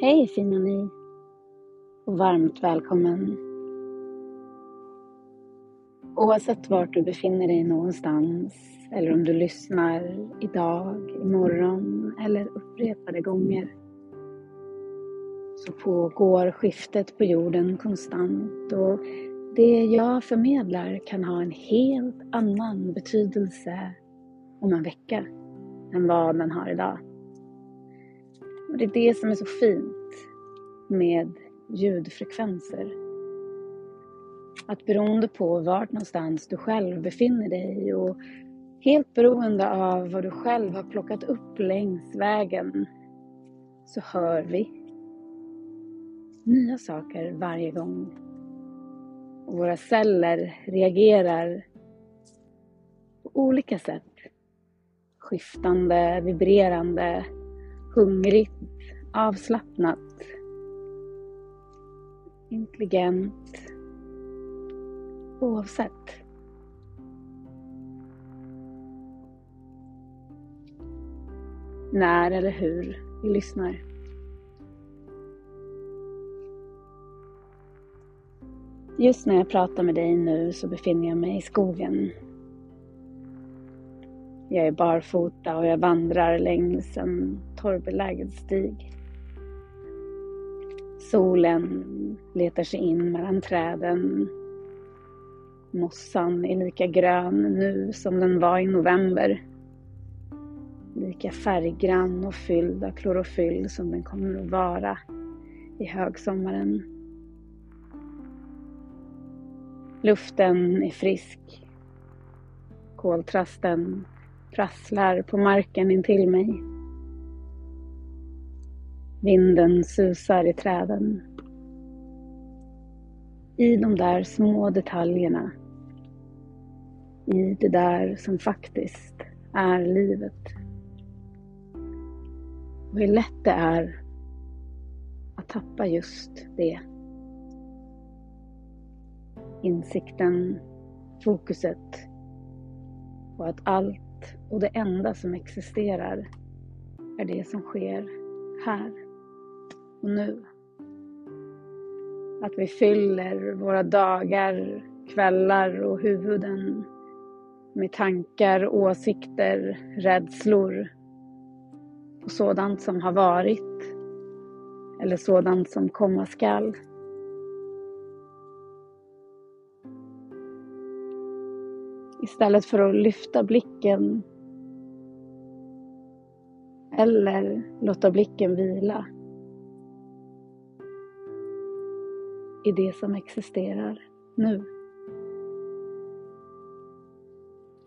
Hej fina ni och varmt välkommen. Oavsett vart du befinner dig någonstans eller om du lyssnar idag, imorgon eller upprepade gånger så pågår skiftet på jorden konstant och det jag förmedlar kan ha en helt annan betydelse om en vecka än vad den har idag. Och det är det som är så fint med ljudfrekvenser. Att beroende på vart någonstans du själv befinner dig och helt beroende av vad du själv har plockat upp längs vägen så hör vi nya saker varje gång. Och våra celler reagerar på olika sätt. Skiftande, vibrerande, hungrigt, avslappnat, intelligent, oavsett. När eller hur vi lyssnar. Just när jag pratar med dig nu så befinner jag mig i skogen jag är barfota och jag vandrar längs en torrbelagd stig. Solen letar sig in mellan träden. Mossan är lika grön nu som den var i november. Lika färggrann och fylld av klorofyll som den kommer att vara i högsommaren. Luften är frisk. Koltrasten prasslar på marken intill mig. Vinden susar i träden. I de där små detaljerna. I det där som faktiskt är livet. Och hur lätt det är att tappa just det. Insikten, fokuset på att allt och det enda som existerar är det som sker här och nu. Att vi fyller våra dagar, kvällar och huvuden med tankar, åsikter, rädslor på sådant som har varit eller sådant som komma skall. Istället för att lyfta blicken eller låta blicken vila i det som existerar nu.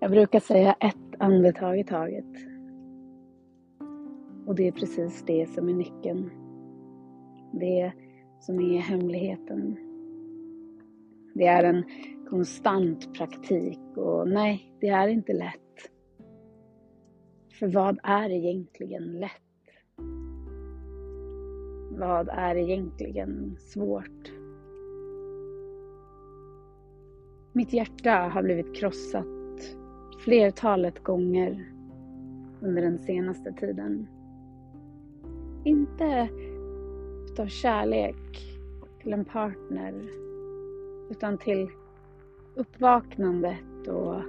Jag brukar säga ett andetag i taget. Och det är precis det som är nyckeln. Det som är hemligheten. Det är en konstant praktik och nej, det är inte lätt. För vad är egentligen lätt? Vad är egentligen svårt? Mitt hjärta har blivit krossat flertalet gånger under den senaste tiden. Inte utav kärlek till en partner utan till uppvaknandet och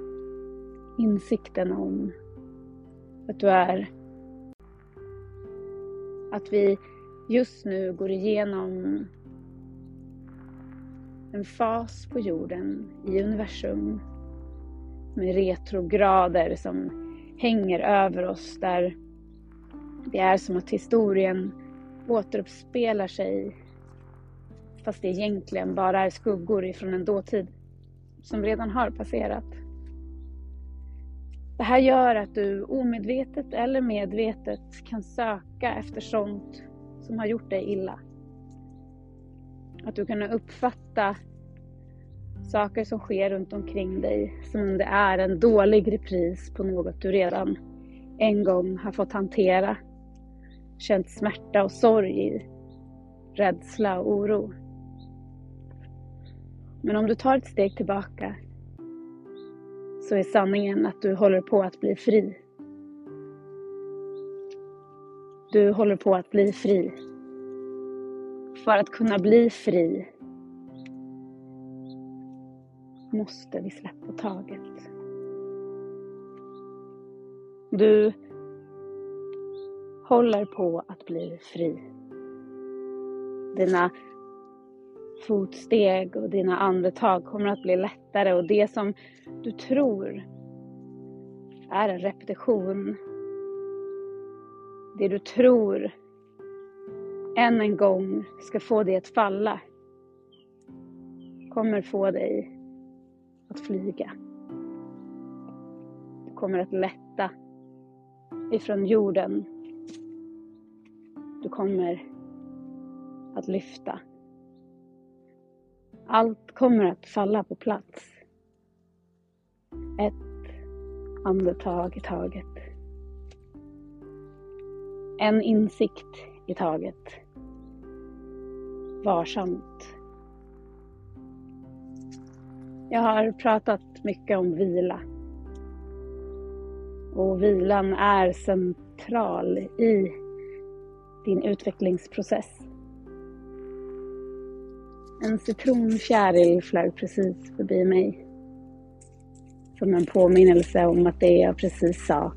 insikten om att du är. Att vi just nu går igenom en fas på jorden i universum med retrograder som hänger över oss där det är som att historien återuppspelar sig fast det egentligen bara är skuggor ifrån en dåtid som redan har passerat. Det här gör att du omedvetet eller medvetet kan söka efter sånt som har gjort dig illa. Att du kan uppfatta saker som sker runt omkring dig som om det är en dålig repris på något du redan en gång har fått hantera. Känt smärta och sorg i, rädsla och oro. Men om du tar ett steg tillbaka så är sanningen att du håller på att bli fri. Du håller på att bli fri. För att kunna bli fri måste vi släppa taget. Du håller på att bli fri. Dina fotsteg och dina andetag kommer att bli lättare och det som du tror är en repetition. Det du tror än en gång ska få dig att falla kommer få dig att flyga. Du kommer att lätta ifrån jorden. Du kommer att lyfta. Allt kommer att falla på plats. Ett andetag i taget. En insikt i taget. Varsamt. Jag har pratat mycket om vila. Och vilan är central i din utvecklingsprocess. En citronfjäril flög precis förbi mig. Som en påminnelse om att det jag precis sa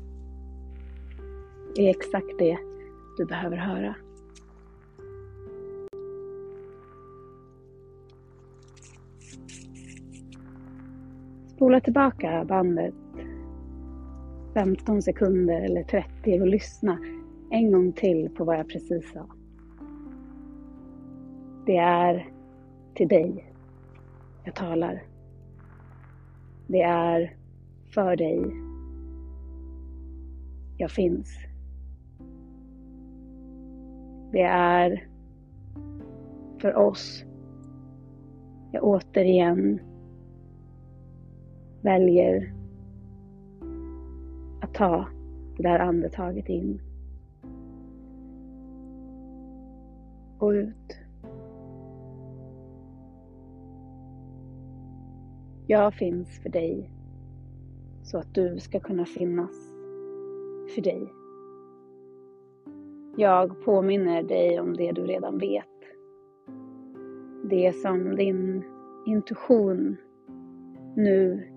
är exakt det du behöver höra. Spola tillbaka bandet 15 sekunder eller 30 och lyssna en gång till på vad jag precis sa. Det är till dig jag talar. Det är för dig jag finns. Det är för oss jag återigen väljer att ta det där andetaget in och ut. Jag finns för dig så att du ska kunna finnas för dig. Jag påminner dig om det du redan vet. Det som din intuition nu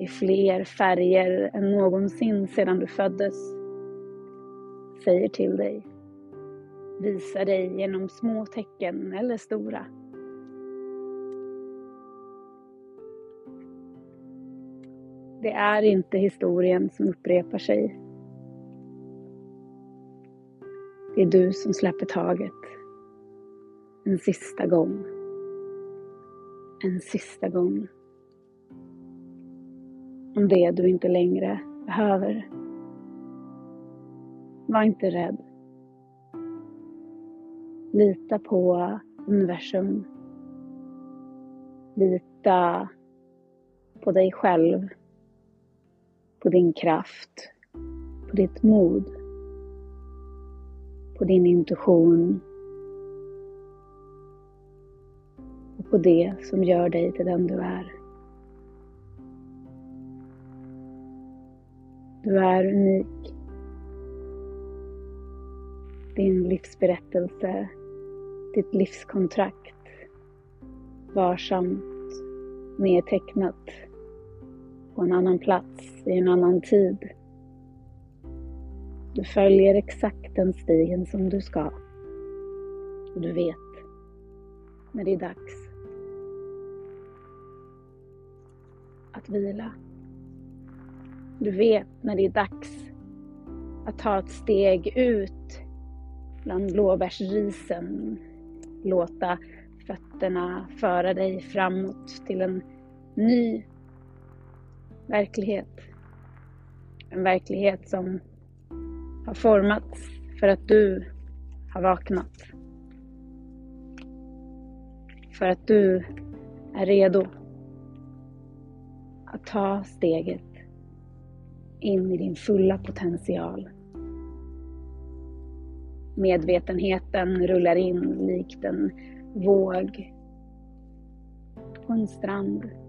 i fler färger än någonsin sedan du föddes säger till dig. Visar dig genom små tecken eller stora. Det är inte historien som upprepar sig. Det är du som släpper taget. En sista gång. En sista gång om det du inte längre behöver. Var inte rädd. Lita på universum. Lita på dig själv. På din kraft. På ditt mod. På din intuition. Och på det som gör dig till den du är. Du är unik. Din livsberättelse, ditt livskontrakt, varsamt nedtecknat på en annan plats, i en annan tid. Du följer exakt den stigen som du ska. Och du vet när det är dags att vila. Du vet när det är dags att ta ett steg ut bland blåbärsrisen. Låta fötterna föra dig framåt till en ny verklighet. En verklighet som har formats för att du har vaknat. För att du är redo att ta steget in i din fulla potential. Medvetenheten rullar in likt en våg på en strand.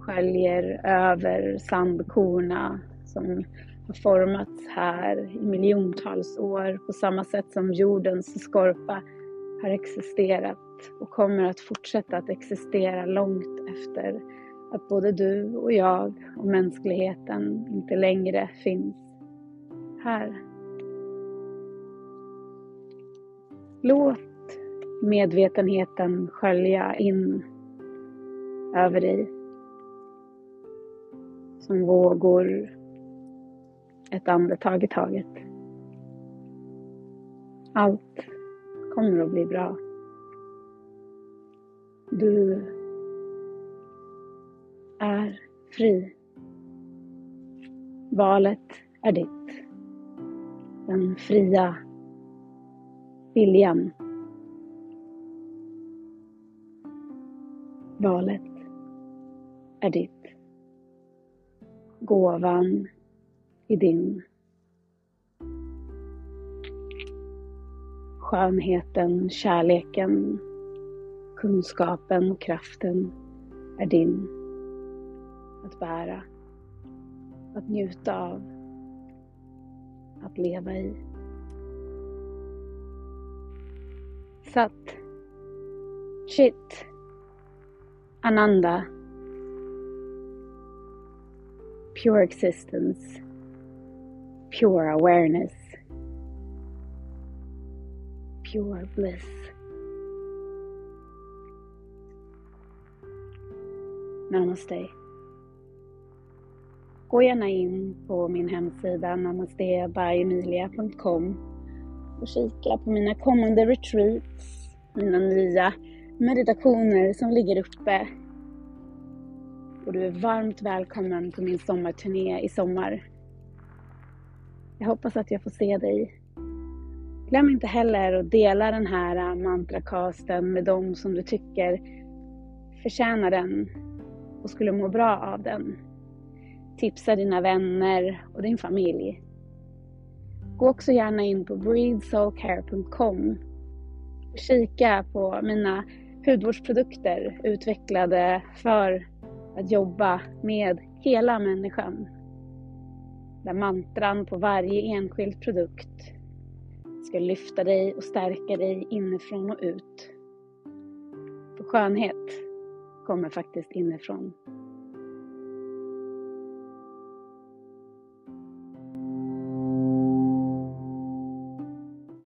Sköljer över sandkorna som har formats här i miljontals år på samma sätt som jordens skorpa har existerat och kommer att fortsätta att existera långt efter att både du och jag och mänskligheten inte längre finns här. Låt medvetenheten skölja in över dig. Som vågor ett andetag i taget. Allt kommer att bli bra. Du är fri. Valet är ditt. Den fria viljan. Valet är ditt. Gåvan är din. Skönheten, kärleken, kunskapen och kraften är din att bära, att njuta av, att leva i. Sat, Chit, Ananda, pure existence, pure awareness, pure bliss. Namaste. Gå gärna in på min hemsida namastebyemilia.com och kika på mina kommande retreats, mina nya meditationer som ligger uppe. Och du är varmt välkommen på min sommarturné i sommar. Jag hoppas att jag får se dig. Glöm inte heller att dela den här mantracasten med dem som du tycker förtjänar den och skulle må bra av den. Tipsa dina vänner och din familj. Gå också gärna in på breedsoulcare.com och kika på mina hudvårdsprodukter utvecklade för att jobba med hela människan. Där mantran på varje enskild produkt ska lyfta dig och stärka dig inifrån och ut. För skönhet kommer faktiskt inifrån.